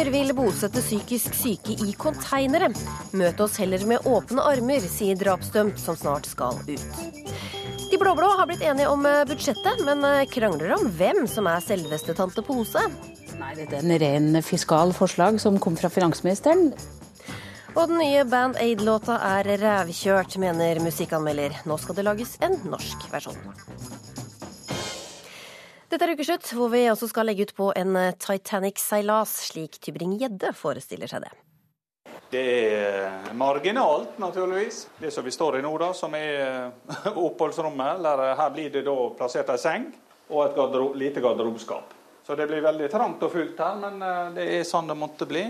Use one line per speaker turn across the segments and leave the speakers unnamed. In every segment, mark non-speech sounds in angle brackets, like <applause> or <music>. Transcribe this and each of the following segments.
kommuner vil bosette psykisk syke i konteinere. Møt oss heller med åpne armer, sier drapsdømt som snart skal ut. De blå-blå har blitt enige om eh, budsjettet, men eh, krangler om hvem som er selveste tante Pose.
Nei, dette er en ren fiskal forslag som kom fra finansministeren.
Og den nye Band Aid-låta er rævkjørt, mener musikkanmelder. Nå skal det lages en norsk versjon. Dette er ukeslutt, hvor vi også skal legge ut på en Titanic-seilas, slik Tybring-Gjedde forestiller seg det.
Det er marginalt, naturligvis. Det som vi står i nå, da, som er <laughs> oppholdsrommet. Eller her blir det da plassert ei seng og et garderob, lite garderobeskap. Så det blir veldig trangt og fullt her, men eh, det er sånn det måtte bli.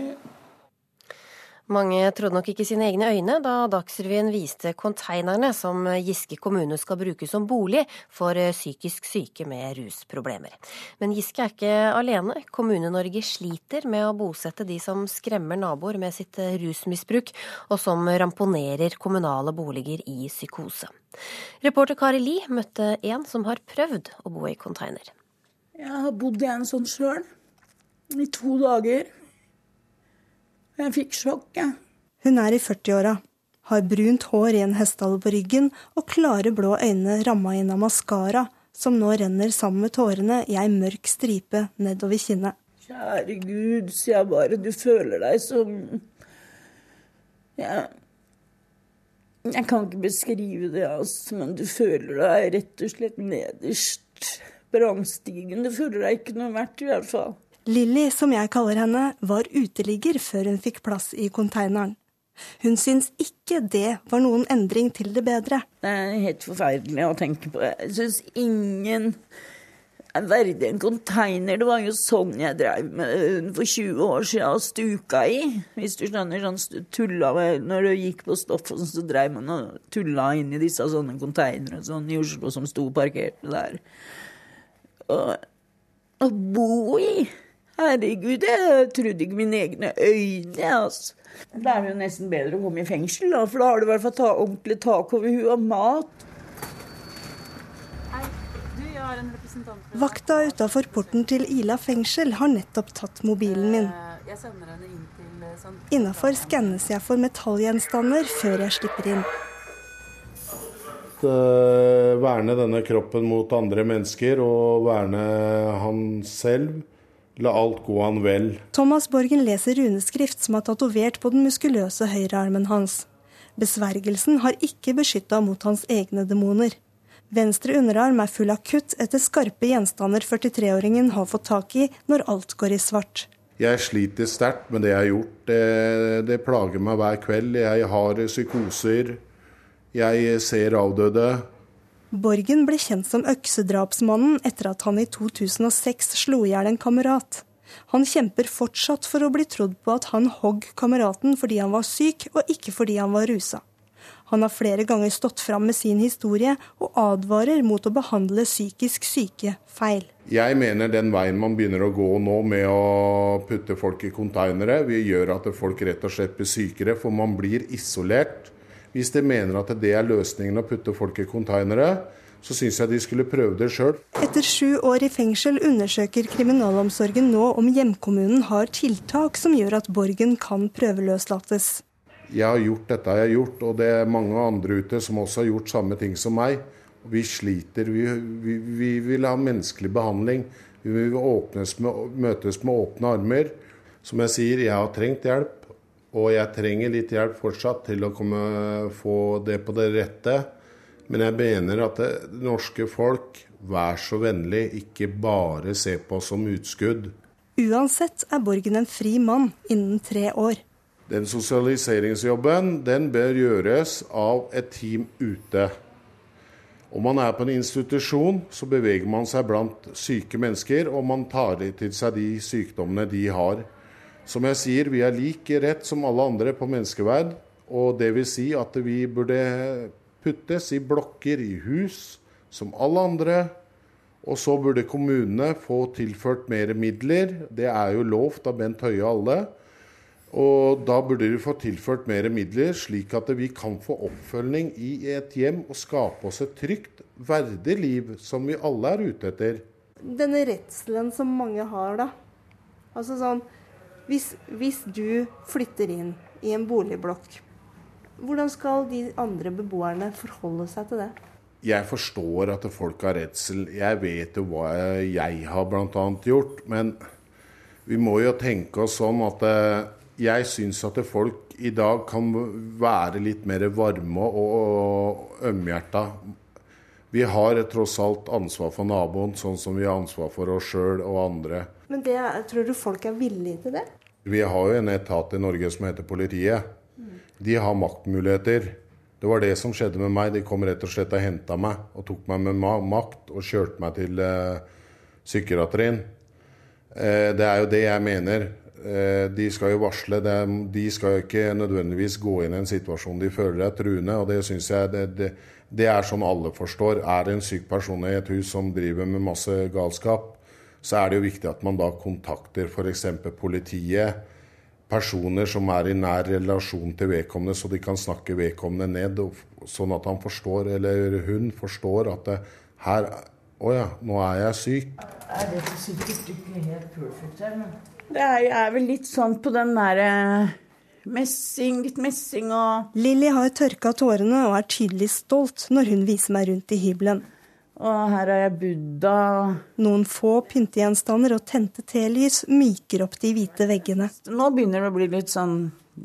Mange trodde nok ikke sine egne øyne da Dagsrevyen viste konteinerne som Giske kommune skal bruke som bolig for psykisk syke med rusproblemer. Men Giske er ikke alene. Kommune-Norge sliter med å bosette de som skremmer naboer med sitt rusmisbruk, og som ramponerer kommunale boliger i psykose. Reporter Kari Li møtte en som har prøvd å bo i konteiner.
Jeg har bodd i en sånn sjøl. I to dager. Jeg fikk sjokk, jeg.
Hun er i 40-åra, har brunt hår i en hestehale på ryggen og klare blå øyne ramma inn av maskara, som nå renner sammen med tårene i ei mørk stripe nedover kinnet.
Kjære Gud, sier jeg bare, du føler deg som jeg, jeg kan ikke beskrive det, altså, men du føler deg rett og slett nederst på. Du føler deg ikke noe verdt, i hvert fall.
Lilly, som jeg kaller henne, var uteligger før hun fikk plass i konteineren. Hun syns ikke det var noen endring til det bedre.
Det er helt forferdelig å tenke på. Jeg syns ingen er verdig en konteiner. Det var jo sånn jeg drev med for 20 år siden og stuka i. Hvis du skjønner, sånn tulla med Når du gikk på stoffen, så drev man og tulla inn i disse sånne konteinere sånn i Oslo som sto parkert der. Og å bo i Herregud, jeg trodde ikke mine egne øyne. altså. Da er det jo nesten bedre å komme i fengsel, da, for da har du i hvert fall ta, ordentlig tak over huet og mat.
Vakta utafor porten til Ila fengsel har nettopp tatt mobilen min. Innafor skannes jeg for metallgjenstander før jeg slipper inn.
Verne denne kroppen mot andre mennesker og verne han selv. La alt gå han vel.
Thomas Borgen leser runeskrift som er tatovert på den muskuløse høyrearmen hans. Besvergelsen har ikke beskytta mot hans egne demoner. Venstre underarm er full av kutt etter skarpe gjenstander 43-åringen har fått tak i når alt går i svart.
Jeg sliter sterkt med det jeg har gjort. Det, det plager meg hver kveld. Jeg har psykoser. Jeg ser avdøde.
Borgen ble kjent som øksedrapsmannen etter at han i 2006 slo i hjel en kamerat. Han kjemper fortsatt for å bli trodd på at han hogg kameraten fordi han var syk, og ikke fordi han var rusa. Han har flere ganger stått fram med sin historie, og advarer mot å behandle psykisk syke feil.
Jeg mener den veien man begynner å gå nå med å putte folk i konteinere, vil gjøre at folk rett og slett blir sykere, for man blir isolert. Hvis de mener at det er løsningen å putte folk i konteinere, så syns jeg de skulle prøve det sjøl.
Etter sju år i fengsel undersøker kriminalomsorgen nå om hjemkommunen har tiltak som gjør at Borgen kan prøveløslates.
Jeg har gjort dette jeg har gjort, og det er mange andre ute som også har gjort samme ting som meg. Vi sliter. Vi, vi, vi vil ha menneskelig behandling. Vi vil med, møtes med åpne armer. Som jeg sier, jeg har trengt hjelp. Og jeg trenger litt hjelp fortsatt til å komme, få det på det rette. Men jeg mener at det norske folk, vær så vennlig, ikke bare se på oss som utskudd.
Uansett er Borgen en fri mann innen tre år.
Den sosialiseringsjobben den bør gjøres av et team ute. Om man er på en institusjon, så beveger man seg blant syke mennesker, og man tar til seg de sykdommene de har. Som jeg sier, vi er like rett som alle andre på menneskeverd. Og det vil si at vi burde puttes i blokker i hus som alle andre. Og så burde kommunene få tilført mer midler. Det er jo lovt av Bent Høie alle. Og da burde de få tilført mer midler, slik at vi kan få oppfølging i et hjem og skape oss et trygt, verdig liv, som vi alle er ute etter.
Denne redselen som mange har, da. Altså sånn Hvis, hvis du flytter inn i en boligblokk, hvordan skal de andre beboerne forholde seg til det?
Jeg forstår at folk har redsel. Jeg vet jo hva jeg har bl.a. gjort. Men vi må jo tenke oss sånn at eh, jeg syns at folk i dag kan være litt mer varme og ømhjerta. Vi har tross alt ansvar for naboen, sånn som vi har ansvar for oss sjøl og andre.
Men det, tror du folk er villige til det?
Vi har jo en etat i Norge som heter politiet. De har maktmuligheter. Det var det som skjedde med meg. De kom rett og slett og henta meg og tok meg med makt og kjørte meg til eh, psykiatrien. Eh, det er jo det jeg mener. Eh, de skal jo varsle. Er, de skal jo ikke nødvendigvis gå inn i en situasjon de føler er truende. og Det syns jeg det, det, det, er sånn alle forstår. Er det en syk person i et hus som driver med masse galskap, så er det jo viktig at man da kontakter f.eks. politiet personer som er i nær relasjon til vedkommende, så de kan snakke vedkommende ned, sånn at han forstår, eller hun forstår at det, her Å ja, nå er jeg syk.
Er dette sikkert ikke helt perfekt her, men Det er, er vel litt sånn på den derre messing, litt messing og
Lilly har tørka tårene og er tydelig stolt når hun viser meg rundt i hybelen.
Og her er jeg Buddha.
Noen få pyntegjenstander og tente telys myker opp de hvite veggene.
Nå begynner det å bli litt sånn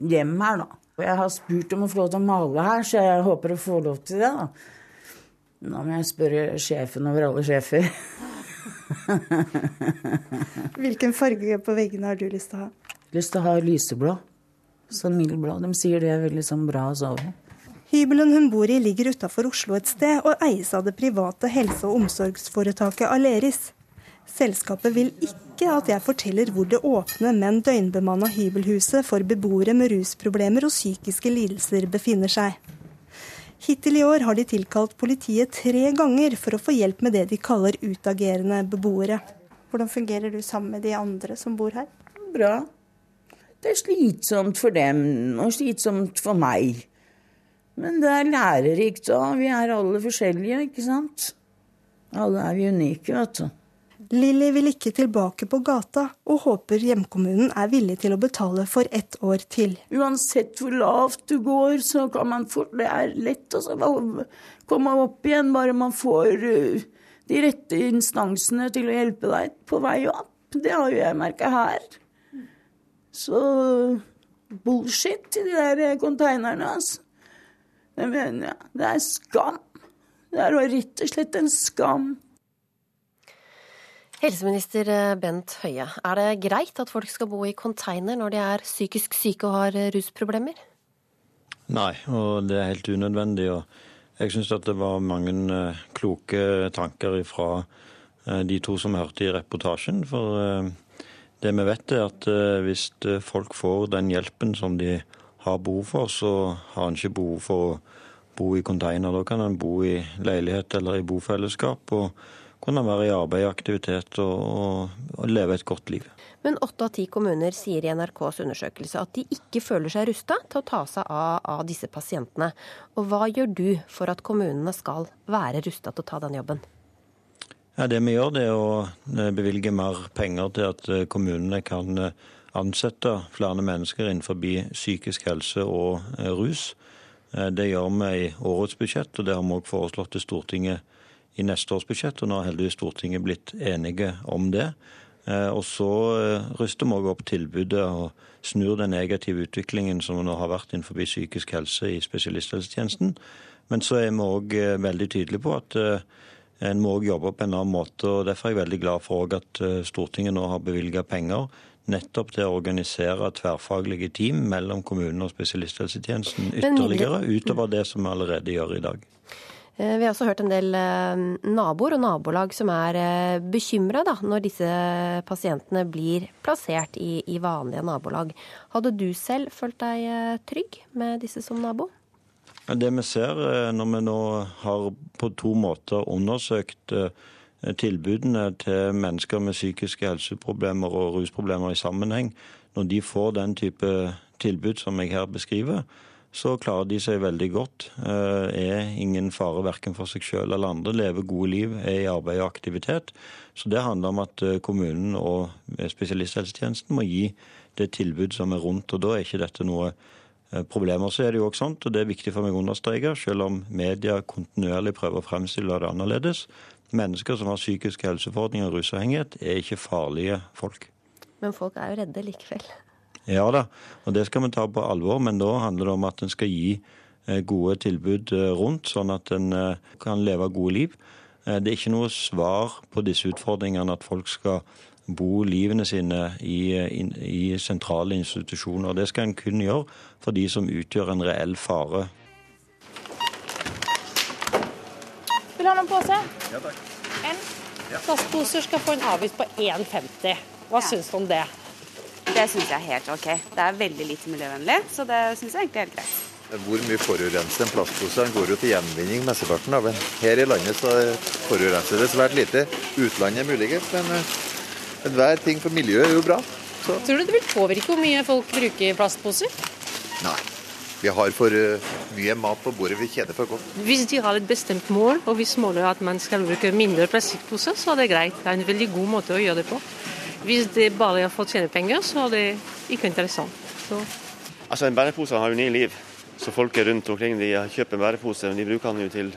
hjem her, da. Jeg har spurt om å få lov til å male her, så jeg håper å få lov til det. da. Nå må jeg spørre sjefen over alle sjefer. <laughs>
Hvilken farge på veggene har du lyst til å ha?
Lyst til å ha lyseblå. Sånn mild blå. De sier det er veldig sånn bra å sove.
Hybelen hun bor i ligger utafor Oslo et sted, og eies av det private helse- og omsorgsforetaket Aleris. Selskapet vil ikke at jeg forteller hvor det åpne, men døgnbemanna hybelhuset for beboere med rusproblemer og psykiske lidelser befinner seg. Hittil i år har de tilkalt politiet tre ganger for å få hjelp med det de kaller utagerende beboere. Hvordan fungerer du sammen med de andre som bor her?
Bra. Det er slitsomt for dem, og slitsomt for meg. Men det er lærerikt òg. Vi er alle forskjellige, ikke sant? Alle er vi unike, vet du.
Lilly vil ikke tilbake på gata, og håper hjemkommunen er villig til å betale for ett år til.
Uansett hvor lavt du går, så kan man fort Det er lett å komme opp igjen, bare man får uh, de rette instansene til å hjelpe deg på vei opp. Det har jo jeg merka her. Så bullshit i de der konteinerne, altså. Det mener jeg. Det er skam. Det er rett og slett en skam.
Helseminister eh, Bent Høie, er det greit at folk skal bo i container når de er psykisk syke og har eh, rusproblemer?
Nei, og det er helt unødvendig. og Jeg syns det var mange eh, kloke tanker fra de to som hørte i reportasjen. For det vi vet er at hvis folk får den hjelpen som de har behov for, så har en ikke behov for å bo i container. Da kan en bo i leilighet eller i bofellesskap. og kunne være i arbeid aktivitet og, og, og leve et godt liv.
Men åtte av ti kommuner sier i NRKs undersøkelse at de ikke føler seg rusta til å ta seg av, av, disse pasientene. Og hva gjør du for at kommunene skal være rusta til å ta den jobben?
Ja, det vi gjør, det er å eh, bevilge mer penger til at eh, kommunene kan eh, ansette flere mennesker innenfor psykisk helse og eh, rus. Eh, det gjør vi i årets budsjett, og det har vi også foreslått til Stortinget i neste års budsjett. og Nå har heldigvis Stortinget blitt enige om det. Eh, og så ruster vi også opp tilbudet og snur den negative utviklingen som nå har vært innenfor psykisk helse i spesialisthelsetjenesten. Men så er vi òg veldig tydelige på at en må jobbe på en annen måte. og Derfor er jeg veldig glad for at Stortinget nå har bevilga penger nettopp til å organisere tverrfaglige team mellom kommunen og spesialisthelsetjenesten ytterligere, utover det som vi allerede gjør i dag.
Eh, vi har også hørt en del eh, naboer og nabolag som er eh, bekymra når disse pasientene blir plassert i, i, vanlige nabolag. Hadde du selv følt deg trygg med disse som nabo?
Det vi ser når vi nå har på to måter undersøkt tilbudene til mennesker med psykiske helseproblemer og rusproblemer i sammenheng, når de får den type tilbud som jeg her beskriver, så klarer de seg veldig godt. Eh, er ingen fare verken for seg selv eller andre. Lever gode liv, er i arbeid og aktivitet. Så det handler om at eh, kommunen og spesialisthelsetjenesten må gi det tilbud som er rundt. og Da er ikke dette noe problemer. så er det jo også sånt, og det er viktig for meg å understreke, selv om media kontinuerlig prøver å fremstille det annerledes. Mennesker som har psykiske helseforordninger og rusavhengighet, er ikke farlige folk.
Men folk er jo redde likevel.
Ja da, og det skal vi ta på alvor, men da handler det om at en skal gi eh, gode tilbud rundt, sånn at en kan leve gode liv. Det er ikke noe svar på disse utfordringene at folk skal bo livene sine i, i, i sentrale institusjoner. Det skal en kun gjøre for de som utgjør en reell fare.
Vil du ha noen pose?
Ja, takk.
En? Ja. Plastposer skal få en avgift på 1,50. Hva ja. syns du om det?
Det syns jeg er helt OK. Det er veldig lite miljøvennlig, så det syns jeg egentlig er helt greit.
Hvor mye forurenser en plastpose? Den går jo til gjenvinning mesteparten av den. Her i landet så forurenser det svært lite. Utlandet muligens, men eh, Enhver ting for miljøet er jo bra.
Så. Tror du det vil påvirke hvor mye folk bruker plastposer?
Nei. Vi har for uh, mye mat på bordet. Vi kjeder for godt.
Hvis de har et bestemt mål, og hvis målet er at man skal bruke mindre plastikkposer, så er det greit. Det er en veldig god måte å gjøre det på. Hvis det bare er for å tjene penger, så er det ikke interessant. Så.
Altså, En bærepose har jo ni liv. Så folk er rundt omkring de kjøper en bærepose, men de bruker den jo til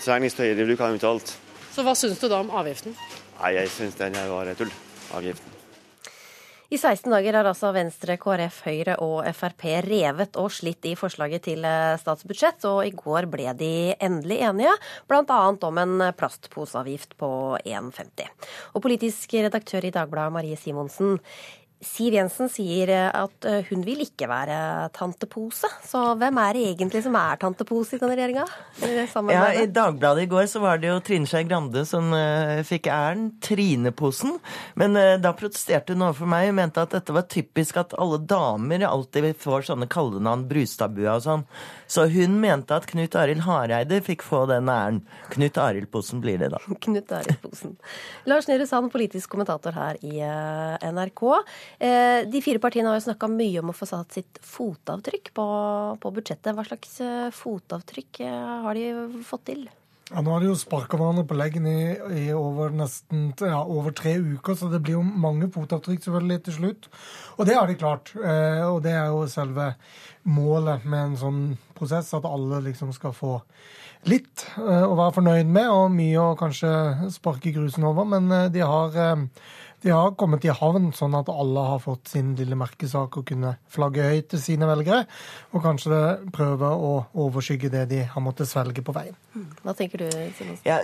sengetøy, de bruker den jo til alt.
Så hva syns du da om avgiften?
Nei, Jeg syns den her var tull avgiften.
I 16 dager har altså Venstre, KrF, Høyre og Frp revet og slitt i forslaget til eh, statsbudsjett, og i går ble de endelig enige, bl.a. om en plastposeavgift på 1,50. Og politisk redaktør i Dagbladet, Marie Simonsen. Siv Jensen sier eh, at eh, hun vil ikke være tantepose. Så hvem er det egentlig som er tantepose i denne regjeringa?
Ja, I Dagbladet i går så var det jo Trine Skei Grande som uh, fikk æren. Trineposen. Men uh, da protesterte hun overfor meg og mente at dette var typisk at alle damer alltid får sånne kallenavn, Brustadbua og sånn. Så hun mente at Knut Arild Hareide fikk få den æren. Knut Arild-posen blir det, da. <laughs>
Knut Arild-posen. Lars Nehru Sand, politisk kommentator her i NRK. Eh, de fire partiene har jo snakka mye om å få satt sitt fotavtrykk på, på budsjettet. Hva slags eh, fotavtrykk eh, har de fått til?
Ja, Nå har de jo sparka hverandre på leggen i, i over nesten ja, over tre uker, så det blir jo mange fotavtrykk selvfølgelig til slutt. Og det har de klart. Og det er jo selve målet med en sånn prosess, at alle liksom skal få litt å være fornøyd med, og mye å kanskje sparke grusen over. Men de har de har kommet i havn, sånn at alle har fått sin lille merkesak og kunne flagge høyt til sine velgere. Og kanskje prøve å overskygge det de har måttet svelge på veien.
Hmm. Hva tenker du, Simonsen?
Ja,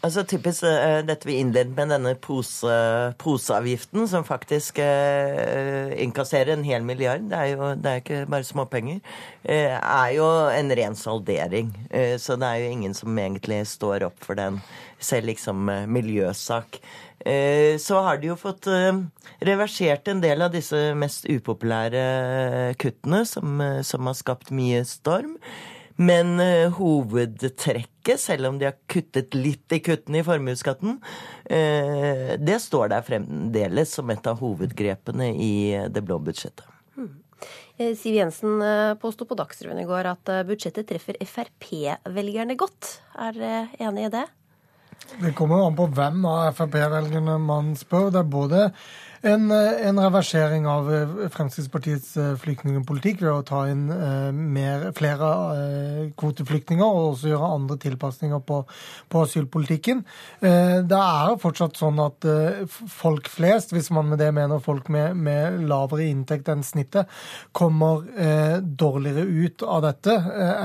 altså Typisk dette vi innledet med, denne pose, poseavgiften, som faktisk eh, innkasserer en hel milliard, det er jo det er ikke bare småpenger, eh, er jo en ren saldering. Eh, så det er jo ingen som egentlig står opp for den, selv liksom miljøsak. Eh, så har de jo fått eh, reversert en del av disse mest upopulære kuttene, som, eh, som har skapt mye storm. Men hovedtrekket, selv om de har kuttet litt i kuttene i formuesskatten, det står der fremdeles som et av hovedgrepene i det blå budsjettet. Hmm.
Siv Jensen påsto på Dagsrevyen i går at budsjettet treffer Frp-velgerne godt. Er dere enig i det?
Det kommer jo an på hvem av Frp-velgerne man spør. Det er både en, eh, en, reversering av eh, Fremskrittspartiets eh, flyktningpolitikk ved å ta inn mer, flere kvoteflyktninger og også gjøre andre tilpasninger på, på asylpolitikken. Det er fortsatt sånn at folk flest, hvis man med det mener folk med, med lavere inntekt enn snittet, kommer dårligere ut av dette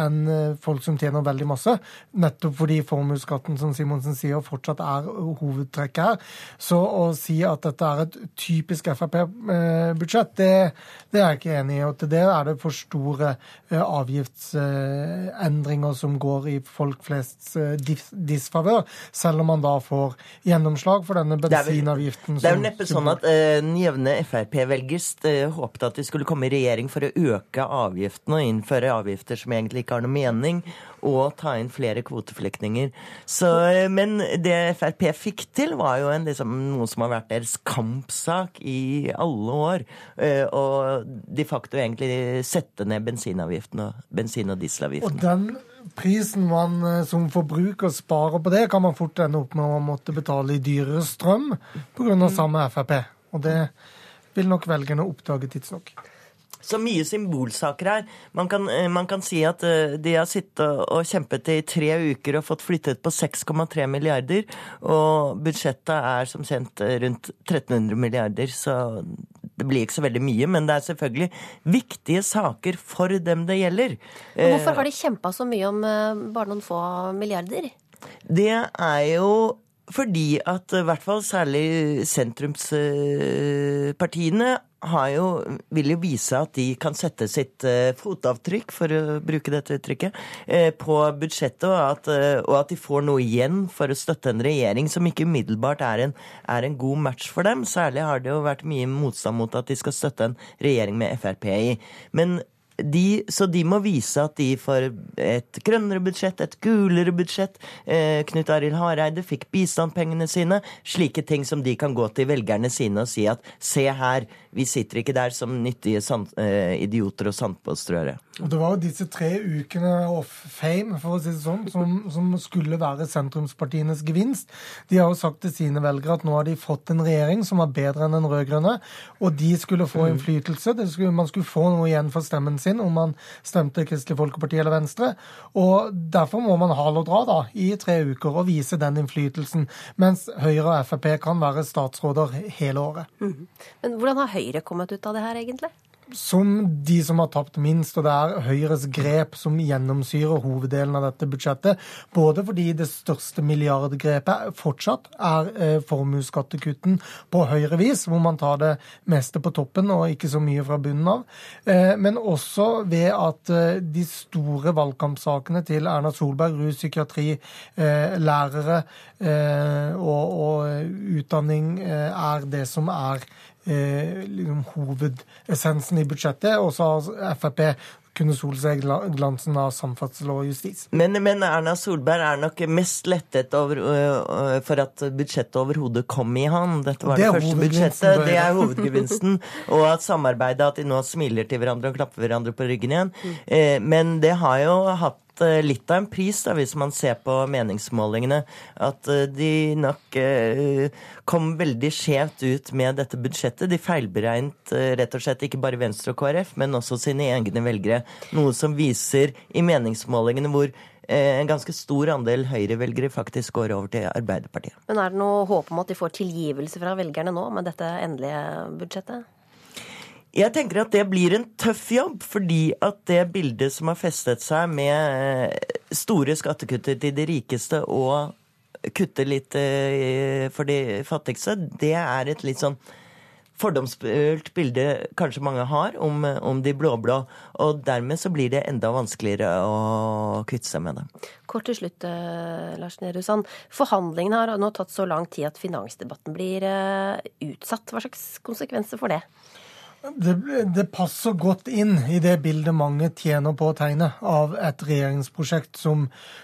enn folk som tjener veldig masse. Nettopp fordi formuesskatten, som Simonsen sier, fortsatt er hovedtrekket her. Så å si at dette er et typisk Frp-budsjett, det, det, er jeg ikke enig i. Og til det er det for store eh, avgiftsendringer som går i folk flests eh, disfavør, selv om man da får gjennomslag for denne bensinavgiften.
Det er jo neppe sånn at uh, den jevne Frp-velger uh, håpet at de skulle komme i regjering for å øke avgiftene og innføre avgifter som egentlig ikke har noe mening og ta inn flere kvoteflyktninger. Eh, men det Frp fikk til, var jo en, liksom, noe som har vært deres kampsak i alle år. Eh, og de facto egentlig sette ned bensinavgiften og bensin- og dieselavgiften.
Og den prisen man eh, som forbruker sparer på det, kan man fort ende opp med å måtte betale i dyrere strøm pga. samme Frp. Og det vil nok velgerne oppdage tidsnok.
Så mye symbolsaker her. Man kan, eh, man kan, si at eh, de har sittet og kjempet i tre uker og fått flyttet på 6,3 milliarder. Og budsjettet er som kjent rundt 1300 milliarder, så det blir ikke så veldig mye. Men det er selvfølgelig viktige saker for dem det gjelder.
Men hvorfor har de kjempa så mye om bare noen få milliarder?
Det er jo fordi at i hvert fall særlig sentrumspartiene jo, vil jo vise at de kan sette sitt uh, fotavtrykk, for å bruke dette uttrykket, uh, på budsjettet, og at, og at, de får noe igjen for å støtte en regjering som ikke umiddelbart er en, er en, god match for dem. Særlig har det jo vært mye motstand mot at de skal støtte en regjering med Frp i. Men de, så de må vise at de får et grønnere budsjett, et gulere budsjett. Eh, Knut Arild Hareide fikk bistandpengene sine. Slike ting som de kan gå til velgerne sine og si at se her, vi sitter ikke der som nyttige sand, eh, idioter og sandpåstrøere.
Og Det var jo disse tre ukene of fame for å si det sånn, som, som, skulle være sentrumspartienes gevinst. De har jo sagt til sine velgere at nå har de fått en regjering som var bedre enn den rød-grønne, og de skulle få mm. innflytelse. Skulle, man skulle få noe igjen for stemmen sin om man stemte Kristelig Folkeparti eller Venstre. Og Derfor må man hale og dra da, i tre uker og vise den innflytelsen, mens Høyre og Frp kan være statsråder hele året. Mm.
Men hvordan har Høyre kommet ut av det her, egentlig?
Som de som har tapt minst, og det er Høyres grep som gjennomsyrer hoveddelen av dette budsjettet. Både fordi det største milliardgrepet fortsatt er eh, formuesskattekutten på høyre vis, hvor man tar det meste på toppen og ikke så mye fra bunnen av. Eh, men også ved at eh, de store valgkampsakene til Erna Solberg, rus, psykiatri, eh, lærere og, utdanning er det som er eh, liksom, hovedessensen i budsjettet. Og så har Frp kunne sole seg glansen av samferdsel og justis.
Men, men, Erna Solberg er nok mest lettet over, uh, for at budsjettet overhodet kom i han. Dette var det, det første budsjettet. Det er hovedgevinsten. <laughs> og at samarbeidet, at de nå smiler til hverandre og klapper hverandre på ryggen igjen. Mm. Eh, men det har jo hatt Eh, litt av en pris, da, hvis man ser på meningsmålingene. At eh, de nok eh, kom veldig skjevt ut med dette budsjettet. De feilberegnet rett og slett ikke bare Venstre og KrF, men også sine egne velgere. Noe som viser i meningsmålingene hvor en ganske stor andel Høyre-velgere faktisk går over til Arbeiderpartiet.
Men er det noe håp om at de får tilgivelse fra velgerne nå med dette endelige budsjettet?
Jeg tenker at det blir en tøff jobb, fordi at det bildet som har festet seg med eh, store skattekutter til de rikeste og kutte litt eh, for de fattigste, det er et litt sånn fordomsfullt bilde kanskje mange har om, om de blå-blå. Og dermed så blir det enda vanskeligere å kvitte seg med det.
Kort til slutt, eh, Lars Nehru Sand. Forhandlingene har nå tatt så lang tid at finansdebatten blir utsatt. Hva slags konsekvenser får det?
Det, det, passer godt inn i det bildet mange tjener på å tegne av et regjeringsprosjekt som,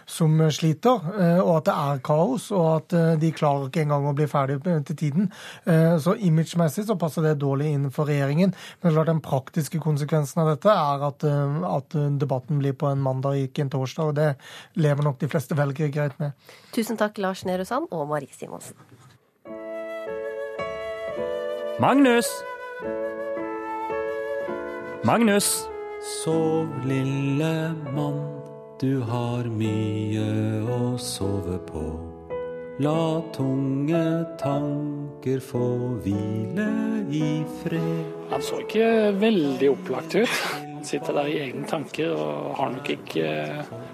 som, sliter, eh, og at det er kaos, og at eh, de klarer ikke engang å bli ferdig til tiden. Eh, så imagemessig så passer det dårlig inn for regjeringen. Men klart den praktiske konsekvensen av dette er at, at debatten blir på en mandag, ikke en torsdag, og det lever nok de fleste velgere greit med.
Tusen takk, Lars Nehru Sand og Marie Simonsen.
Magnus! Magnus.
Sov, lille mann, du har mye å sove på. La tunge tanker få hvile i fred.
Han så ikke veldig opplagt ut. Han sitter der i egne tanker og har nok ikke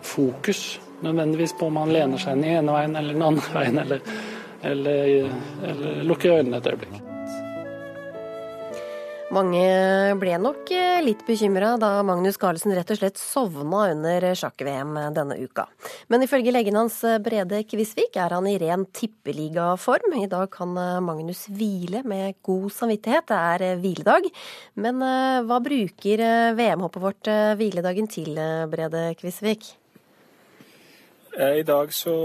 fokus nødvendigvis på om han lener seg den ene veien eller den andre veien, eller, eller, eller lukker øynene et øyeblikk.
Mange ble nok eh, litt bekymra da Magnus Carlsen rett og slett sovna under sjakk-VM denne uka. Men ifølge legen hans eh, Brede Kvisvik er han i ren tippeligaform. I dag kan eh, Magnus hvile med god samvittighet. Det er hviledag. Men hva bruker VM-hoppet vårt hviledagen til, Brede Kvisvik?
I dag så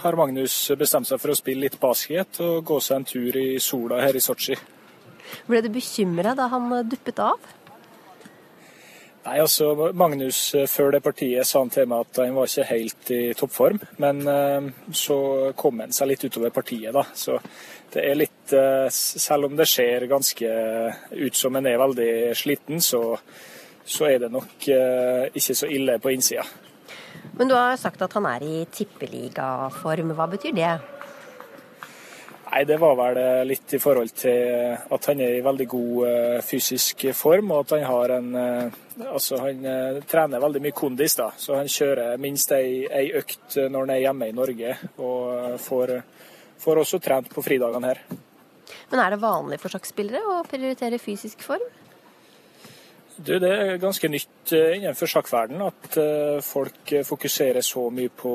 har Magnus bestemt seg for å spille litt basket og gå seg en tur i sola her i Sotsji.
Ble du bekymra da han duppet av?
Nei, altså Magnus eh, før det partiet sa han til meg at han var ikke helt i toppform. Men eh, så kom han seg litt utover partiet, da. Så det er litt eh, Selv om det ser ganske ut som han er veldig sliten, så, så er det nok ikke så ille på innsida.
Men du har sagt at han er i tippeligaform. Hva betyr det?
Nei, Det var vel eh, litt i forhold til at han er i veldig god eh, fysisk form, og at han har en eh, Altså, han trener veldig mye kondis, da. Så han kjører minst ei, ei økt når han er hjemme i Norge, og får, får også trent på fridagene her.
Men er det vanlig for sjakkspillere å prioritere fysisk form?
Du, det er ganske nytt innenfor sjakkverden at folk fokuserer så mye på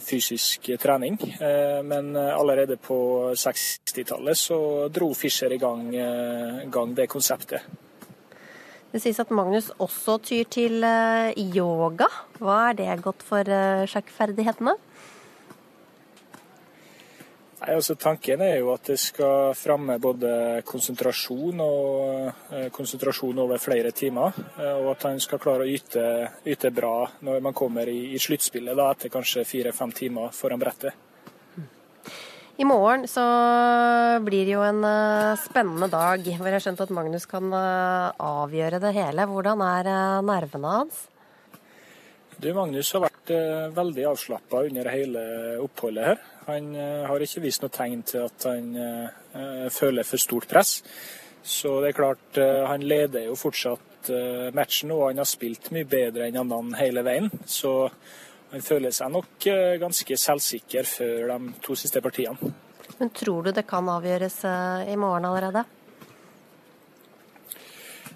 fysisk trening. Men allerede på 60-tallet så dro Fischer i gang, gang, det konseptet.
Det sies at Magnus også tyr til yoga. Hva er det godt for sjakkferdighetene?
Nei, altså Tanken er jo at det skal fremme både konsentrasjon og eh, konsentrasjon over flere timer. Eh, og at han skal klare å yte, yte bra når man kommer i, i sluttspillet da, etter kanskje fire-fem timer foran brettet.
I morgen så blir det jo en uh, spennende dag hvor jeg har skjønt at Magnus kan avgjøre det hele. Hvordan er nervene hans?
Du, Magnus har vært veldig avslappa under hele oppholdet her. Han har ikke vist noe tegn til at han føler for stort press. Så det er klart, han leder jo fortsatt matchen, og han har spilt mye bedre enn andre hele veien. Så han føler seg nok ganske selvsikker før de to siste partiene.
Men tror du det kan avgjøres i morgen allerede?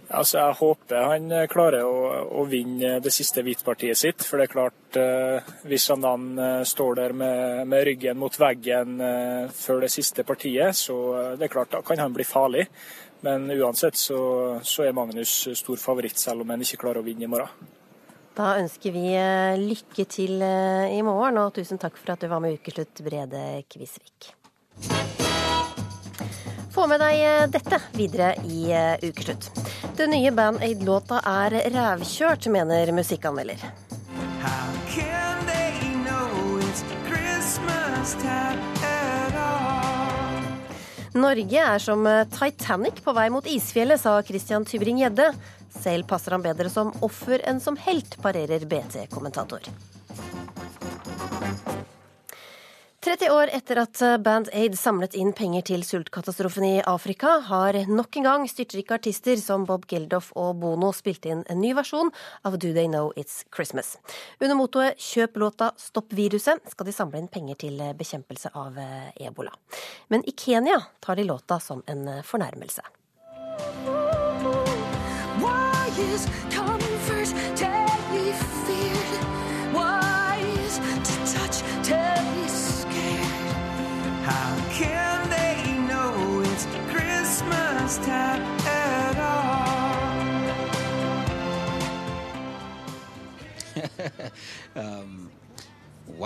Altså, jeg håper han klarer å, å vinne det siste hvitpartiet sitt. For det er klart, eh, hvis han da står der med, med, ryggen mot veggen eh, før det siste partiet, så det er klart, da kan han bli farlig. Men uansett så, så er Magnus stor favoritt, selv om han ikke klarer å vinne i morgen.
Da ønsker vi lykke til i morgen, og tusen takk for at du var med Ukeslutt, Brede Kvisvik. Få med deg dette videre i Ukeslutt. Den nye Band Aid-låta er rævkjørt, mener musikkanmelder. Norge er som Titanic på vei mot isfjellet, sa Christian Tybring-Gjedde. Selv passer han bedre som offer enn som helt, parerer BT-kommentator. 30 år etter at Band Aid samlet inn penger til sultkatastrofen i Afrika, har nok en gang styrtrike artister som Bob Geldof og Bono spilt inn en ny versjon av Do They Know It's Christmas. Under mottoet Kjøp låta, stopp viruset skal de samle inn penger til bekjempelse av ebola. Men i Kenya tar de låta som en fornærmelse. Why is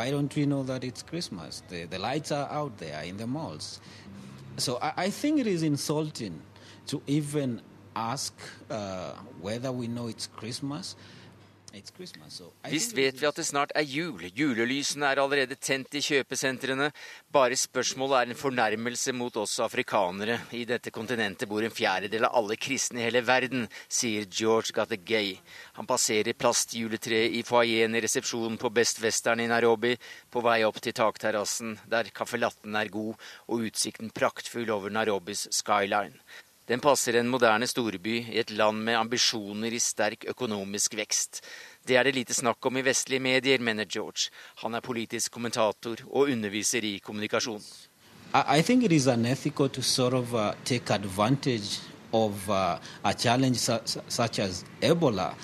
why
don't we know that it's Christmas? The, the lights are out there in the malls. So I, I think it is insulting to even ask uh, whether we know it's Christmas.
Visst vet vi at det snart er jul. Julelysene er allerede tent i kjøpesentrene. Bare spørsmålet er en fornærmelse mot oss afrikanere. I dette kontinentet bor en fjerdedel av alle kristne i hele verden, sier George Gattegay. Han passerer plastjuletreet i foajeen i resepsjonen på Best Western i Nairobi, på vei opp til takterrassen, der caffè latten er god og utsikten praktfull over Nairobis skyline. Den passer en moderne storby i et land med ambisjoner i sterk økonomisk vekst. Det er det lite snakk om i vestlige medier, mener George. Han er politisk kommentator og underviser i kommunikasjon.
I think it is unethical to sort of uh, take advantage of uh, Ebola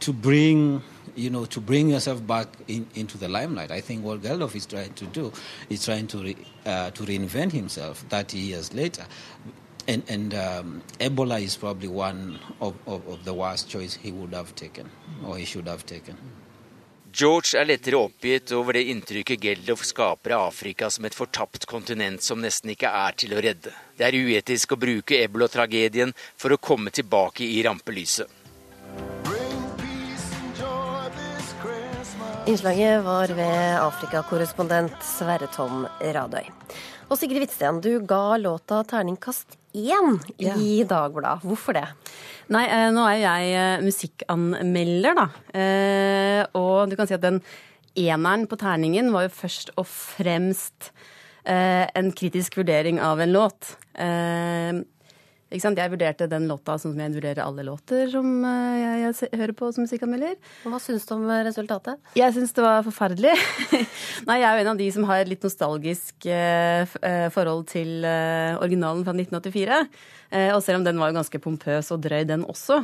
to bring you know, to bring yourself back in, into the limelight. I think what Geldof is trying to do is trying to, re, uh, to reinvent himself 30 years later. And, and um, Ebola is probably one of, of, of, the worst choice he would have taken, or he should have taken.
George er lettere oppgitt over det inntrykket Geldof skaper av Afrika som et fortapt kontinent som nesten ikke er til å redde. Det er uetisk å bruke ebola-tragedien for å komme tilbake i rampelyset.
Innslaget var ved Afrikakorrespondent Sverre Tom Radøy. Og Sigrid Hvitsten, du ga låta terningkast én i ja. Dagbladet. Hvorfor det?
Nei, eh, nå er jeg eh, musikkanmelder, da. Eh, og du kan si at den eneren på terningen var jo først og fremst en kritisk vurdering av en låt. Jeg vurderte den låta sånn som jeg vurderer alle låter som eh, jeg, jeg hører på som musikkanmelder.
Hva syns du om eh, resultatet?
Jeg syns det var forferdelig. <laughs> Nei, jeg er jo en av de som har et litt nostalgisk eh, forhold til originalen fra 1984. Og selv om den var jo ganske pompøs og drøy, den også,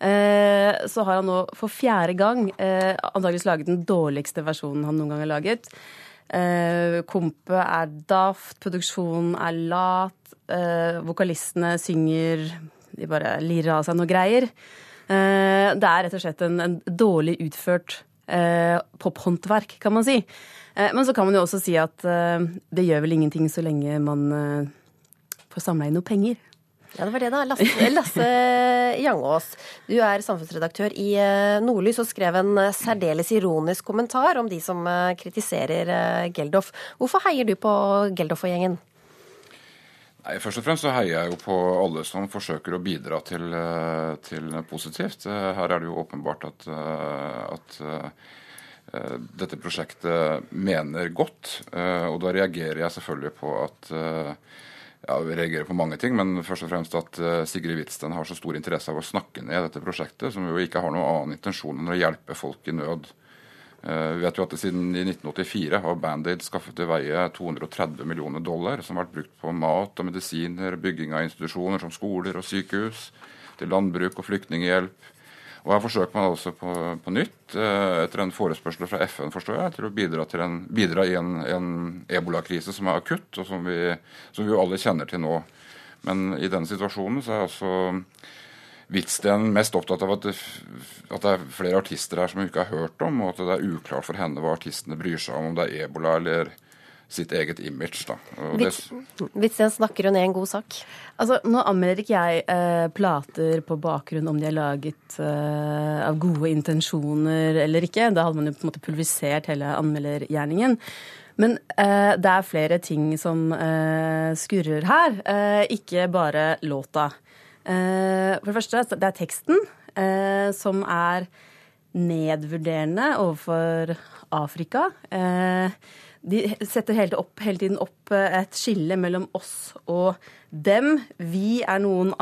så har han nå for fjerde gang antakeligvis laget den dårligste versjonen han noen gang har laget. Kompe er daft, produksjonen er lat, eh, vokalistene synger De bare lirer av seg noe greier. Eh, det er rett og slett en, en dårlig utført eh, pophåndverk, kan man si. Eh, men så kan man jo også si at eh, det gjør vel ingenting så lenge man eh, får samla inn noe penger.
Ja, det var det, da. Lasse, <laughs> Lasse Jangås, du er samfunnsredaktør i Nordlys og skrev en særdeles ironisk kommentar om de som kritiserer Geldof. Hvorfor heier du på Geldof og gjengen?
Nei, Først og fremst så heier jeg jo på alle som forsøker å bidra til, eh, til positivt. Eh, her er det jo åpenbart at, eh, at dette prosjektet mener godt. Og da reagerer jeg selvfølgelig på at ja, vi reagerer på mange ting, men først og fremst at Sigrid Hvitsten har så stor interesse av å snakke ned dette prosjektet, som jo ikke har noen annen intensjon enn å hjelpe folk i nød. Eh, vi vet jo at Siden i 1984 har Band-Aid skaffet til veie 230 millioner dollar, som har vært brukt på mat og medisiner, bygging av institusjoner som skoler og sykehus, til landbruk og flyktninghjelp. Og Her forsøker man altså på, på nytt, eh, etter en forespørsel fra FN, forstår jeg, til å bidra, til en, bidra i en, en ebolakrise som er akutt, og som vi, som vi jo alle kjenner til nå. Men i denne situasjonen så er altså Hvitsten mest opptatt av at det, at det, er flere artister her som hun ikke har hørt om, og at det er uklart for henne hva artistene bryr seg om, om det er ebola eller sitt eget image. da.
Hvitsten snakker hun er en god sak?
Altså, Nå anmelder ikke jeg eh, plater på bakgrunn om de er laget eh, av gode intensjoner eller ikke. Da hadde man jo på en måte pulverisert hele anmeldergjerningen. Men eh, det er flere ting som eh, skurrer her, eh, ikke bare låta. Eh, for det første, det er teksten eh, som er nedvurderende overfor Afrika. Eh, de setter hele, tiden opp et skille mellom oss og dem. Vi er noen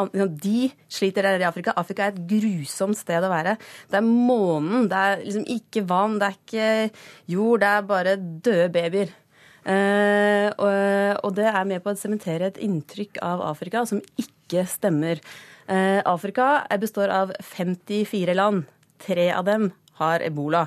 De sliter der i Afrika. Afrika er et grusomt sted å være. Det er månen, det er liksom ikke vann, det er ikke jord, det er bare døde babyer. Uh, og, det er med på å sementere et inntrykk av Afrika som ikke stemmer. Uh, Afrika består av 54 land. Tre av dem har ebola.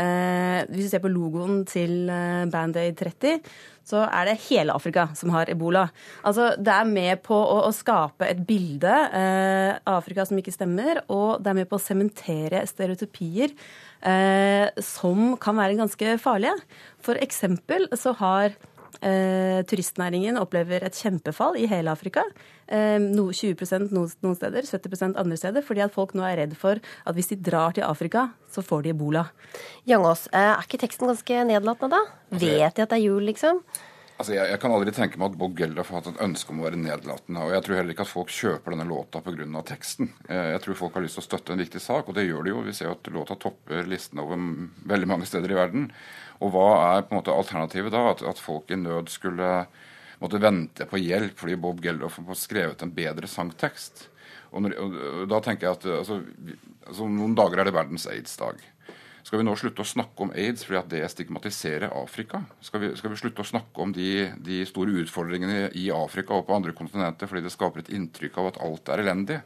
Uh, hvis du ser på logoen til Band-Aid 30, så er det hele Afrika som har ebola. Altså, Det er med på å, å skape et bilde eh, Afrika som ikke stemmer, og det er med på å sementere stereotypier eh, som kan være ganske farlige. For eksempel så har eh, turistnæringen opplever et kjempefall i hele Afrika. Eh, 20 noen, noen steder, 70 andre steder. Fordi at folk nå er redd for at hvis de drar til Afrika, så får de ebola.
Jangås, eh, er ikke teksten ganske nedlatende da? Vet de at det er jul, liksom?
Altså, jeg, jeg, kan aldri tenke meg at Bob Geldof har hatt et ønske om å være nedlatende. Og jeg tror heller ikke at folk kjøper denne låta pga. teksten. Jeg, jeg tror folk har lyst til å støtte en viktig sak, og det gjør de jo. Vi ser jo at låta topper listen over veldig mange steder i verden. Og hva er på en måte alternativet da? At, at folk i nød skulle måtte vente på hjelp fordi Bob Geldof har skrevet en bedre sangtekst. Og, når, og da tenker jeg at altså, altså, Noen dager er det verdens aids-dag. Skal vi nå slutte å snakke om aids fordi at det stigmatiserer Afrika? Skal vi, skal vi slutte å snakke om de, de, store utfordringene i Afrika og på andre kontinenter fordi det skaper et inntrykk av at alt er elendig?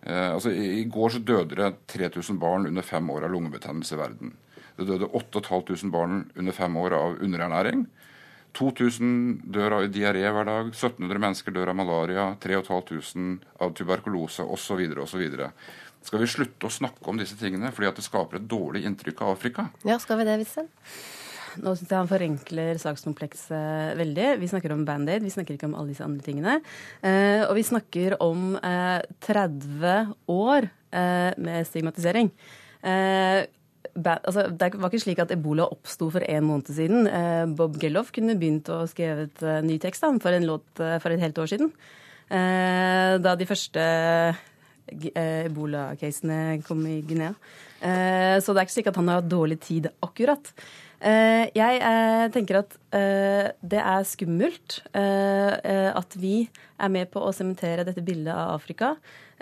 Eh, altså, i, I går så døde det 3000 barn under fem år av lungebetennelse i verden. Det døde 8500 barn under fem år av underernæring. 2000 dør av diaré hver dag, 1700 mennesker dør av malaria, 3500 av tuberkulose osv. osv. Skal vi slutte å snakke om disse tingene fordi at det skaper et dårlig inntrykk av Afrika?
Ja, skal vi det, Witzel?
Nå syns jeg han forenkler sakskomplekset veldig. Vi snakker om Band-Aid, vi snakker ikke om alle disse andre tingene. Eh, og vi snakker om eh, 30 år eh, med stigmatisering. Eh, altså, Det var ikke slik at ebola oppsto for en måned siden. Eh, Bob Gellof kunne begynt å skrevet et ny tekst for en låt for et helt år siden. Da de første ebola-casene kom i Guinea. så det er ikke slik at han har hatt dårlig tid akkurat. jeg tenker at det er skummelt at vi er med på å sementere dette bildet av Afrika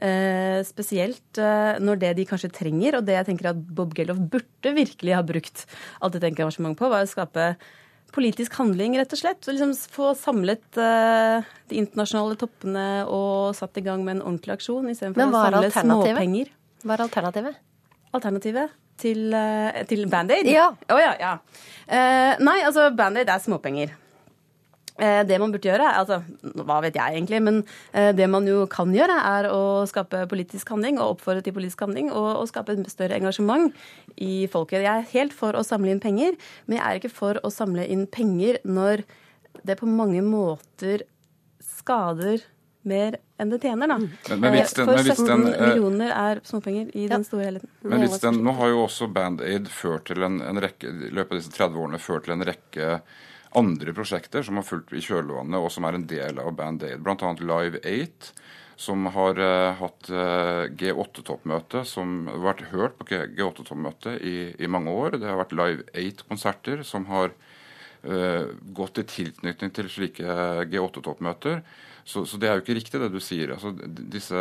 Eh, spesielt eh, når det de kanskje trenger, og det jeg tenker at Bob Geldof burde virkelig ha brukt alt dette engasjementet på, var å skape politisk handling, rett og slett. Og liksom få samlet uh, de internasjonale toppene og satt i gang med en ordentlig aksjon istedenfor å samle småpenger.
Hva er alternativet?
Alternativet til, uh, til Band-Aid?
Ja.
Oh, ja, ja. Uh, nei, altså Band-Aid er småpenger. Eh, det man burde gjøre, altså, hva vet jeg egentlig, men eh, det man jo kan gjøre, er å skape politisk handling og oppfordre til politisk handling og, og skape et større engasjement i folket. Jeg er helt for å samle inn penger, men jeg er ikke for å samle inn penger når det på mange måter skader mer enn det tjener, da. Men, men den, For 17 den, millioner er småpenger i ja. den store helheten.
Men hvis den, nå har jo også Band-Aid ført til en, en rekke, i løpet av disse 30 årene ført til en rekke andre prosjekter som har fulgt i kjølvannet, og som er en del av Band Aid. Bl.a. Live 8, som har uh, hatt uh, G8-toppmøte, som har vært hørt på G8-toppmøtet i, i, mange år. Det har vært Live 8-konserter som har uh, gått i tilknytning til slike G8-toppmøter. Så, så, det er jo ikke riktig det du sier. Altså, disse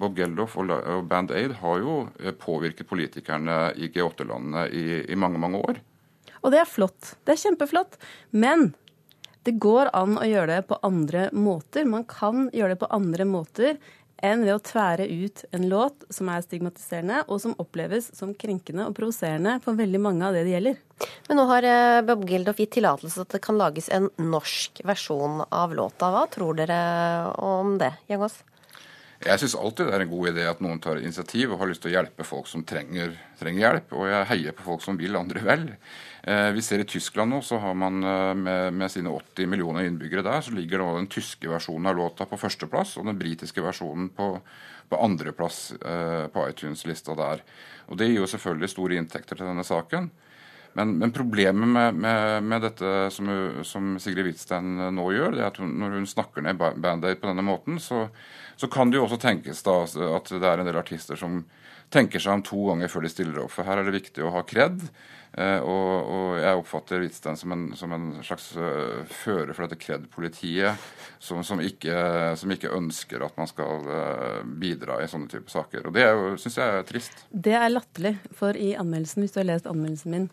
Bob Geldof og Band Aid har jo påvirket politikerne i G8-landene i, i mange, mange år.
Og det er flott. Det er kjempeflott. Men det går an å gjøre det på andre måter. Man kan gjøre det på andre måter enn ved å tvære ut en låt som er stigmatiserende, og som oppleves som krenkende og provoserende for veldig mange av det det gjelder.
Men nå har eh, Bob Geldof gitt tillatelse til at det kan lages en norsk versjon av låta. Hva tror dere om det, Gjengås?
Jeg syns alltid det er en god idé at noen tar initiativ og har lyst til å hjelpe folk som trenger, trenger hjelp. Og jeg heier på folk som vil andre vel. Eh, vi ser I Tyskland nå så har man eh, med, med, sine 80 millioner innbyggere der, så ligger den tyske versjonen av låta på førsteplass og den britiske versjonen på, på andreplass eh, på iTunes-lista der. Og Det gir jo selvfølgelig store inntekter til denne saken. Men, men problemet med, med, med, dette som, som Sigrid Hvitsten nå gjør, det er at hun, når hun snakker ned Band-Aid på denne måten, så, så, kan det jo også tenkes da at det er en del artister som tenker seg om to ganger før de stiller opp. For her er det viktig å ha kred. Eh, og, og, jeg oppfatter Hvitsten som, som, en slags uh, fører for dette kred-politiet, som, som, som, ikke ønsker at man skal uh, bidra i sånne typer saker. Og Det syns jeg er trist.
Det er latterlig. For i anmeldelsen, hvis du har lest anmeldelsen min,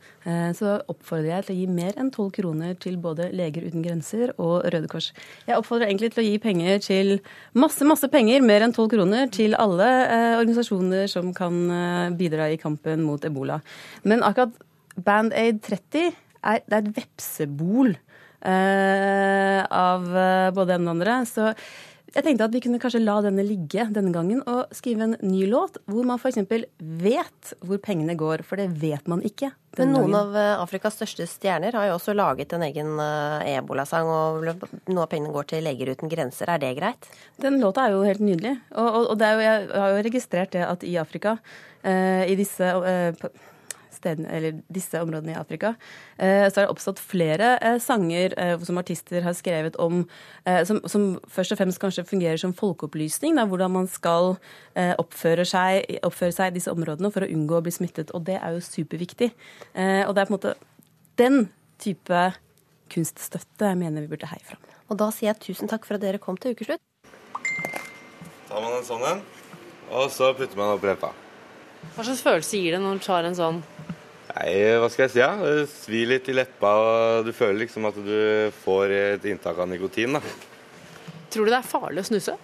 så oppfordrer jeg til å gi mer enn tolv kroner til både Leger uten grenser og Røde Kors. Jeg oppfordrer egentlig til å gi penger til masse, masse penger, mer enn tolv kroner, til alle organisasjoner som kan bidra i kampen mot ebola. Men akkurat Band-Aid 30 er, det er et vepsebol eh, av eh, både en og andre. Så jeg tenkte at vi kunne kanskje la denne ligge denne gangen og skrive en ny låt hvor man f.eks. vet hvor pengene går, for det vet man ikke.
Men noen gangen. av eh, Afrikas største stjerner har jo også laget en egen eh, ebolasang, og noe av pengene går til Leger uten grenser. Er det greit?
Den låta er jo helt nydelig. Og, og, og jo, jeg har jo registrert det at i Afrika, eh, i disse eh, stedene, eller disse områdene i Afrika, eh, så har det oppstått flere eh, sanger eh, som artister har skrevet om, som, som først og fremst kanskje fungerer som folkeopplysning. Da, hvordan man skal oppføre seg, oppføre seg, i disse områdene for å unngå å bli smittet. Og det er jo superviktig. Og det er på en måte den type kunststøtte jeg mener vi burde heie fram.
Og da sier jeg tusen takk for at dere kom til ukeslutt.
Tar man en sånn en, og så putter man opp repa.
Hva slags følelse gir det når man tar en sånn?
Nei, hva skal jeg si? Ja? Det svir litt i leppa, og du føler liksom at du får et inntak av nikotin. da.
Tror du det er farlig å snuse?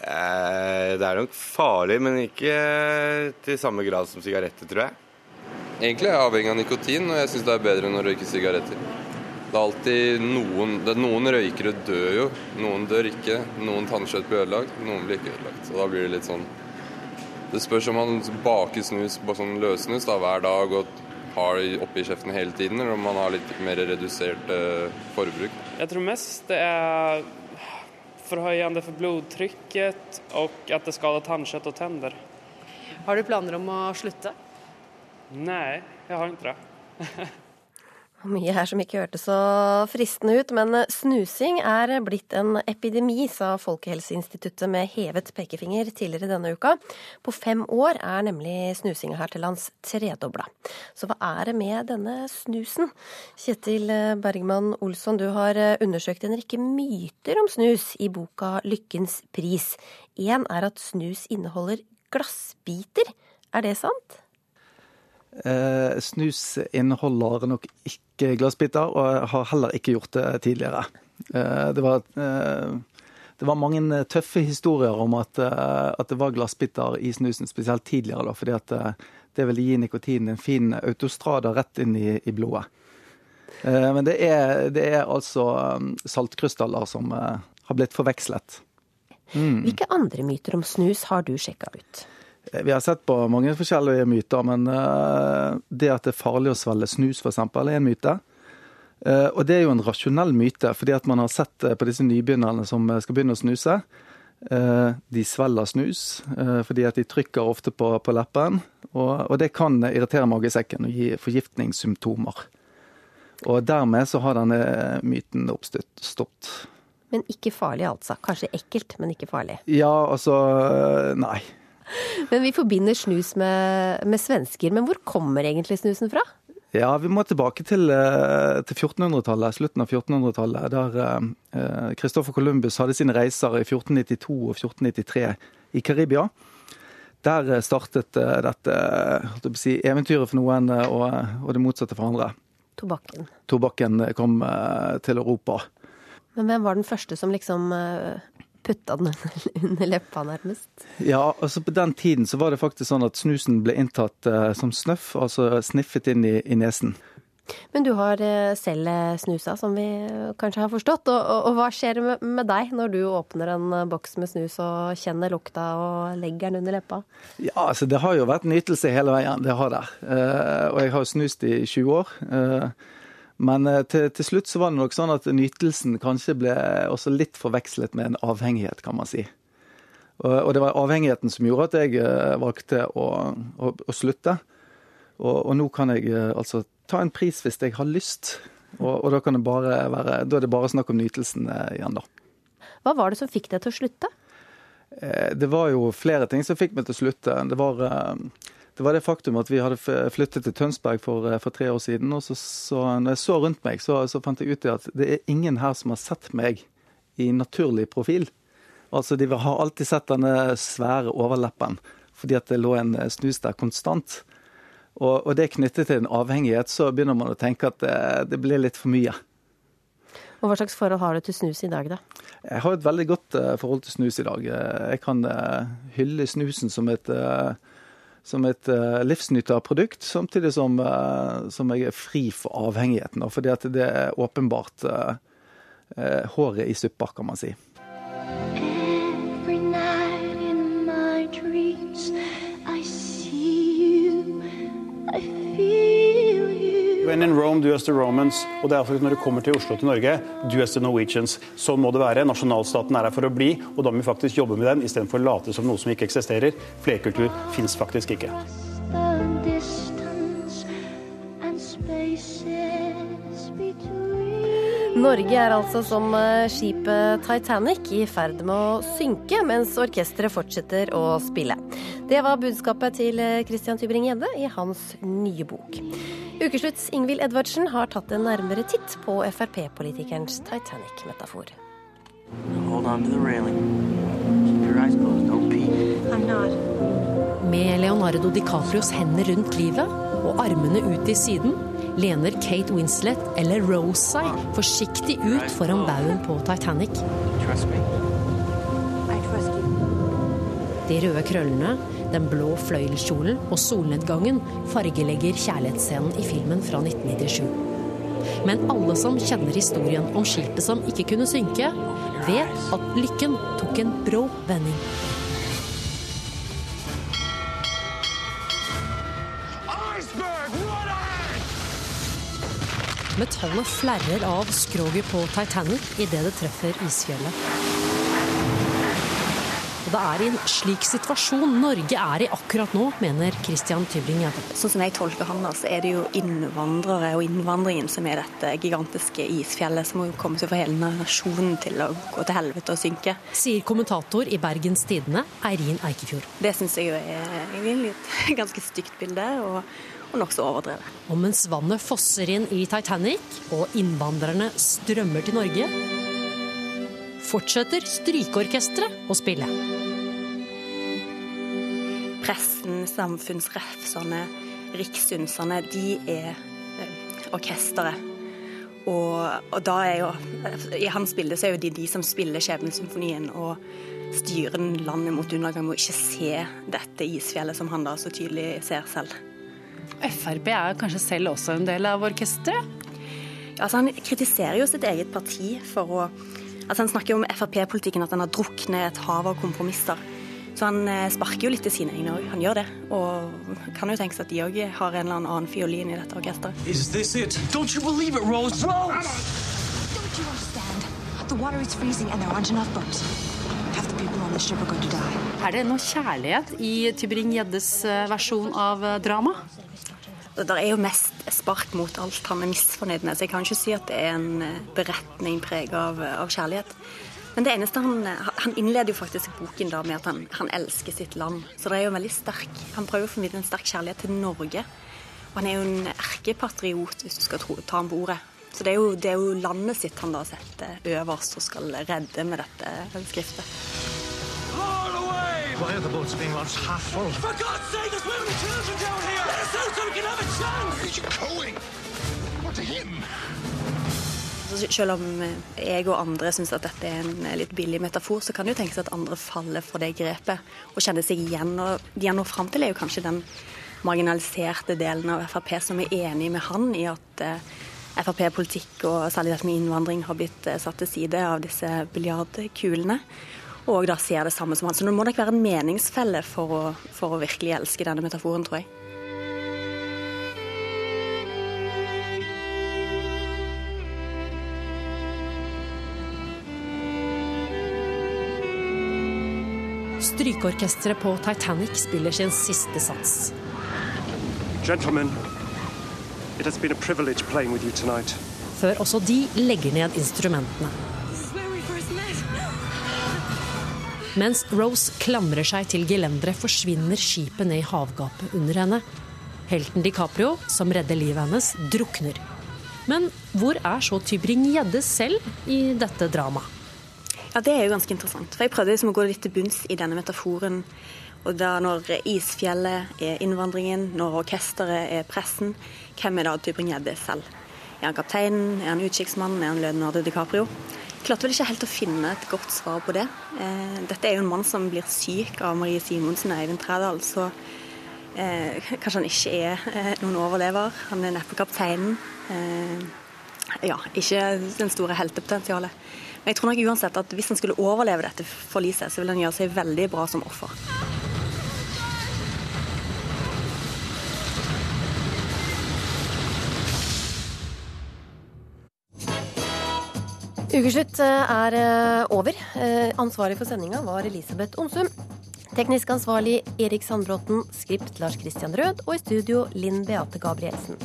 Eh, det er nok farlig, men ikke til samme grad som sigaretter, tror jeg.
Egentlig er jeg avhengig av nikotin, og jeg syns det er bedre enn å røyke sigaretter. Det er alltid noen det, Noen røykere dør jo, noen dør ikke. Noen tannkjøtt blir ødelagt, noen blir ikke ødelagt. Så da blir det litt sånn det spørs om man baker snus på sånn løssnus da, hver dag og har det oppi kjeften hele tiden, eller om man har litt mer redusert eh, forbruk.
Jeg tror mest det er forhøyende for blodtrykket og at det skader tannkjøtt og tenner.
Har du planer om å slutte?
Nei, jeg har ikke det. <laughs>
Mye her som ikke hørtes så fristende ut, men snusing er blitt en epidemi, sa Folkehelseinstituttet med hevet pekefinger tidligere denne uka. På fem år er nemlig snusinga her til lands tredobla. Så hva er det med denne snusen? Kjetil Bergman Olsson, du har undersøkt en rekke myter om snus i boka Lykkens pris. Én er at snus inneholder glassbiter. Er det sant?
Eh, snus inneholder nok ikke glassbiter, og har heller ikke gjort det tidligere. Eh, det, var, eh, det var mange tøffe historier om at, eh, at, det var glassbiter i snusen, spesielt tidligere, da, fordi at eh, det ville gi nikotinen en fin autostrada rett inn i, i blodet. Eh, men det er, det er, altså saltkrystaller som har blitt forvekslet.
Mm. Hvilke andre myter om snus har du sjekka ut?
Vi har sett på mange forskjellige myter, men eh, det at det er farlig å svelge snus f.eks. er en myte. Eh, og det er jo en rasjonell myte, fordi at man har sett eh, på disse nybegynnerne som skal begynne å snuse. De svelger snus fordi at de trykker ofte på, på leppen. Og, og, det kan irritere magesekken og gi forgiftningssymptomer. Og dermed så har denne myten oppstått.
Men ikke farlig, altså. Kanskje ekkelt, men ikke farlig?
Ja, altså Nei.
Men vi forbinder snus med, med svensker. Men hvor kommer egentlig snusen fra?
Ja, vi må tilbake til, eh, til 1400-tallet, slutten av 1400-tallet. Der eh, Columbus hadde sine reiser i 1492 og 1493 i Karibia. Der eh, startet dette si, eventyret for noen og, og, det motsatte for andre.
Tobakken.
Tobakken kom til Europa.
Men hvem var den første som liksom putta den <laughs> under leppa, nærmest?
Ja, altså på den tiden så var det faktisk sånn at snusen ble inntatt eh, som snøff, altså sniffet inn i, i nesen.
Men du har uh, selv eh, snusa, som vi kanskje har forstått. Og, og, og hva skjer med, med, deg når du åpner en boks med snus og kjenner lukta og legger den under leppa?
Ja, altså det har jo vært nytelse hele veien, det har det. Eh, og jeg har snust i 20 år. Men eh, til, til, slutt så var det nok sånn at nytelsen kanskje ble også litt forvekslet med en avhengighet, kan man si. Og, og det var avhengigheten som gjorde at jeg eh, valgte å, å, å slutte. Og, og, nå kan jeg eh, altså ta en pris hvis jeg har lyst. Og, og da, kan det bare være, da er det bare snakk om nytelsen igjen, da.
Hva var det som fikk deg til å slutte?
Det var jo flere ting som fikk meg til å slutte. Det var det var det faktum at vi hadde flyttet til Tønsberg for, eh, for tre år siden. og så, så når jeg så rundt meg, så, så, fant jeg ut at det er ingen her som har sett meg i naturlig profil. Altså, De har alltid sett denne svære overleppen fordi at det lå en eh, snus der konstant. Og, og det knyttet til en avhengighet, så begynner man å tenke at det, det blir litt for mye.
Og Hva slags forhold har du til snus i dag, da?
Jeg har et veldig godt eh, forhold til snus i dag. Jeg kan hylle snusen som et som et uh, livsnytterprodukt, samtidig som, uh, som, jeg er fri for avhengigheten. Fordi at det er åpenbart uh, håret i suppa, kan man si.
Rome, do as the Romans. Og det er altså Når det kommer til Oslo til Norge, do as the Norwegians. Sånn må det være. Nasjonalstaten er her for å bli, og da må vi faktisk jobbe med den istedenfor å late som noe som ikke eksisterer. Flerkultur fins faktisk ikke.
Norge er altså som eh, skipet Titanic i ferd med å synke, mens orkesteret fortsetter å spille. Det var budskapet til eh, Christian Tybring-Gjedde i hans nye bok. Ukeslutts Ingvild Edvardsen har tatt en nærmere titt på Frp-politikerens Titanic-metafor.
Med Leonardo DiCaprios hender rundt livet og armene ut i siden lener Kate Winslet eller Rose seg forsiktig ut foran baugen på Titanic. De røde krøllene, den blå fløyelskjolen og solnedgangen fargelegger kjærlighetsscenen i filmen fra 1997. Men alle som kjenner historien om skiltet som ikke kunne synke, vet at lykken tok en brå vending. Metallet flerrer av skroget på Titanic idet det treffer isfjellet. Det er i en slik situasjon Norge er i akkurat nå, mener Christian Tybling Gjedde.
Sånn som jeg tolker han, så er det jo innvandrere og innvandringen som er dette gigantiske isfjellet som må komme til å få hele nasjonen til å gå til helvete og synke.
Sier kommentator i Bergens Tidende, Eirin Eikefjord.
Det syns jeg jo er et <laughs> ganske stygt bilde. og og nokså overdrevet.
Og mens vannet fosser inn i Titanic, og innvandrerne strømmer til Norge, fortsetter strykeorkesteret å spille.
Pressen, samfunnsrefsene, rikssynserne, de er eh, orkesteret. Og, og, da er jo I hans bilde så er jo de de som spiller Skjebnesymfonien og styrer landet mot undergang, må ikke se dette isfjellet som han da så tydelig ser selv.
Frp er kanskje selv også en del av orkesteret?
Altså, han kritiserer jo sitt eget parti for å altså, Han snakker jo om Frp-politikken, at han har druknet et hav av kompromisser. Så han eh, sparker jo litt til sine egne òg. Han gjør det. Og kan jo tenke seg at de òg har en eller annen fiolin i dette orkesteret.
Is this it? Don't you believe it, Rose? Rose!
Don't you understand? The water is freezing and there aren't enough boats. Half the people on the ship are going to die.
Er det noe kjærlighet i Tybring-Gjeddes eh, versjon av eh, drama?
Det er jo mest spark mot alt han er misfornøyd med, så jeg kan ikke si at det er en beretning preget av, av kjærlighet. Men det eneste han, han innleder jo faktisk boken da med at han, han, elsker sitt land. Så det er jo veldig sterk Han prøver å formidle en sterk kjærlighet til Norge. Og han er jo en erkepatriot, hvis du skal tro, ta ham på ordet. Så det er, jo, det er, jo, landet sitt han da setter øverst og skal redde med dette skriftet.
Why are the boats being launched half full? For God's sake, there's women and children down here! Let us out so we can have a chance! Where are you going? What to him?
Selv om jeg og andre syns at dette er en litt billig metafor, så kan det jo tenkes at andre faller for det grepet og kjenner seg igjen. Og de han når fram til, er jo kanskje den marginaliserte delen av Frp som er enig med han i at Frp-politikk og særlig dette med innvandring har blitt satt til side av disse biljardkulene. Og da ser det samme som han. Så det må nok være en meningsfelle for å, for å virkelig elske denne metaforen, tror jeg.
Strykeorkesteret på Titanic spiller sin siste sats.
Gentlemen, it has been a privilege playing with you tonight.
Før også de legger ned instrumentene. Mens Rose klamrer seg til gelenderet, forsvinner skipet ned i havgapet under henne. Helten DiCaprio, som redder livet hennes, drukner. Men hvor er så Tybring-Gjedde selv i dette dramaet?
Ja, Det er jo ganske interessant. For Jeg prøvde liksom å gå litt til bunns i denne metaforen. Og da Når isfjellet er innvandringen, når orkesteret er pressen, hvem er da Tybring-Gjedde selv? Er han kapteinen? Er han utkikksmannen? Er han Leonardo DiCaprio? Jeg klarte vel ikke helt å finne et godt svar på det. Eh, dette er jo en mann som blir syk av Marie Simonsen og Eivind Trædal, så eh, kanskje han ikke er eh, noen overlever. Han er neppe kapteinen. Eh, ja, ikke den store heltepotensialet. Men jeg tror nok uansett at hvis han skulle overleve dette forliset, så vil han gjøre seg veldig bra som offer.
Ukeslutt eh, er eh, over. Eh, ansvarlig for sendinga var Elisabeth Onsum. Teknisk ansvarlig Erik Sandbråten, skript Lars Christian Rød og i studio Linn Beate Gabrielsen.